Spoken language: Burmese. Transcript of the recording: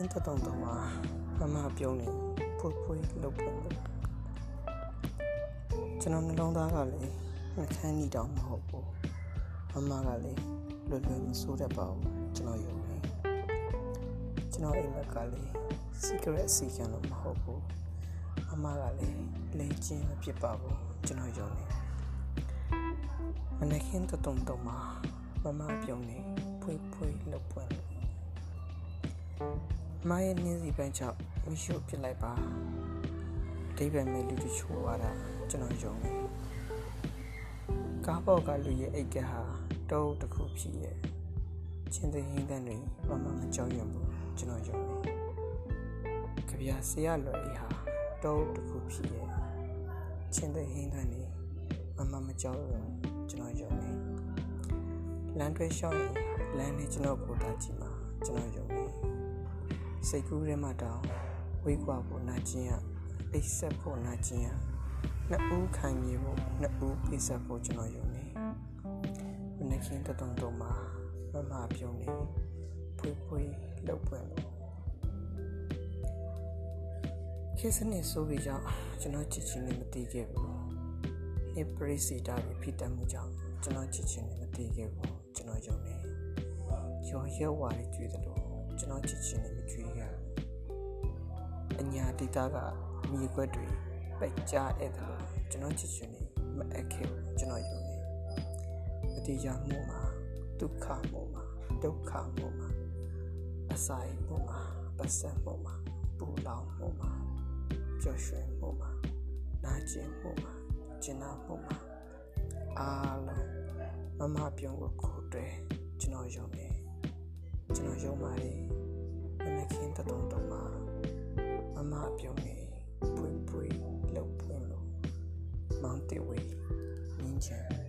တုံတုံမှာမမပြုံးနေဖွေးဖွေးလှုပ်ပွင့်လို့ကျွန်တော်နှလုံးသားကလည်းနှခမ်းနီတောင်မဟုတ်ဘူးမမကလည်းလွယ်လွယ်မဆိုးတတ်ပါဘူးကျွန်တော်ယုံနေကျွန်တော်အိမ်မက်ကလည်း secret အစီကံလို့မဟုတ်ဘူးမမကလည်းလိန်ချင်းမဖြစ်ပါဘူးကျွန်တော်ယုံနေမနက်ခင်းတုံတုံမှာမမပြုံးနေဖွေးဖွေးလှုပ်ပွင့်လို့ မရဲ့နှင်းစီပန်းချောက်မရှုပ်ပြစ်လိုက်ပါအဓိပ္ပာယ်မဲ့လူတချို့ဝါတာကျွန်တော်ယုံတယ်ကားပေါ်ကလူရဲ့အိတ်ကဟာတောအုပ်တစ်ခုဖြစ်ရဲ့ချင်းသိဟင်းတဲ့တွေမမမကြောက်ရွံ့ဘူးကျွန်တော်ယုံတယ်ကြပြဆရာလွယ်အေးဟာတောအုပ်တစ်ခုဖြစ်ရဲ့ချင်းသိဟင်းတဲ့တွေမမမကြောက်ရွံ့ကျွန်တော်ယုံတယ်လမ်းတွဲလျှောက်ရင်လမ်းနဲ့ကျွန်တော်ကိုတာကြည့်မှာကျွန်တော်ယုံတယ် စိတ်ကူးထဲမှာတောင်ဝေးကွာဖို့နာကျင်ရအိတ်ဆက်ဖို့နာကျင်ရနှစ်ဦးခံမြေဖို့နှစ်ဦးပိတ်ဆက်ဖို့ကျွန်တော်ယုံနေမနေ့ကင်းတတုံတုံမှာမမပြုံးနေဖွေးဖွေးလှုပ်ပွင့်လို့ခေတ်စနစ်ဆိုပြီးကြောင့်ကျွန်တော်ချစ်ချင်းနဲ့မတည်ခဲ့ဘူးနေပရိစီတာပြီးဖိတတ်မှုကြောင့်ကျွန်တော်ချစ်ချင်းနဲ့မတည်ခဲ့ဘူးကျွန်တော်ယုံနေရောရဲဝါရီကြွေတယ်လို့ ကျွန်တော်ချစ်ချင်းနဲ့မကြွေခဲ့ဘူးအညာဒေတာကမြေခွက်တွေပိတ်ကြားတဲ့တယ်လို့ကျွန်တော်ချစ်ချင်းနဲ့မအပ်ခဲ့ဘူးကျွန်တော်ယုံနေမတရားမှုမှာဒုက္ခမှုမှာဒုက္ခမှုမှာအဆိုင်မှုမှာပတ်သက်မှုမှာပူလောင်မှုမှာပျော်ရွှင်မှုမှာနာကျင်မှုမှာကျဉ်းနာမှုမှာအားလုံးမမပြုံးကိုခိုးတယ်ကျွန်တော်ယုံနေ ကျွန်တော်ယုံပါတယ်မနခင်တတုံတုံမှာမမပြုံးနေပွင့်ပွင့်လှုပ်ပွင့်လို့မောင်တေဝေမြင်းချင်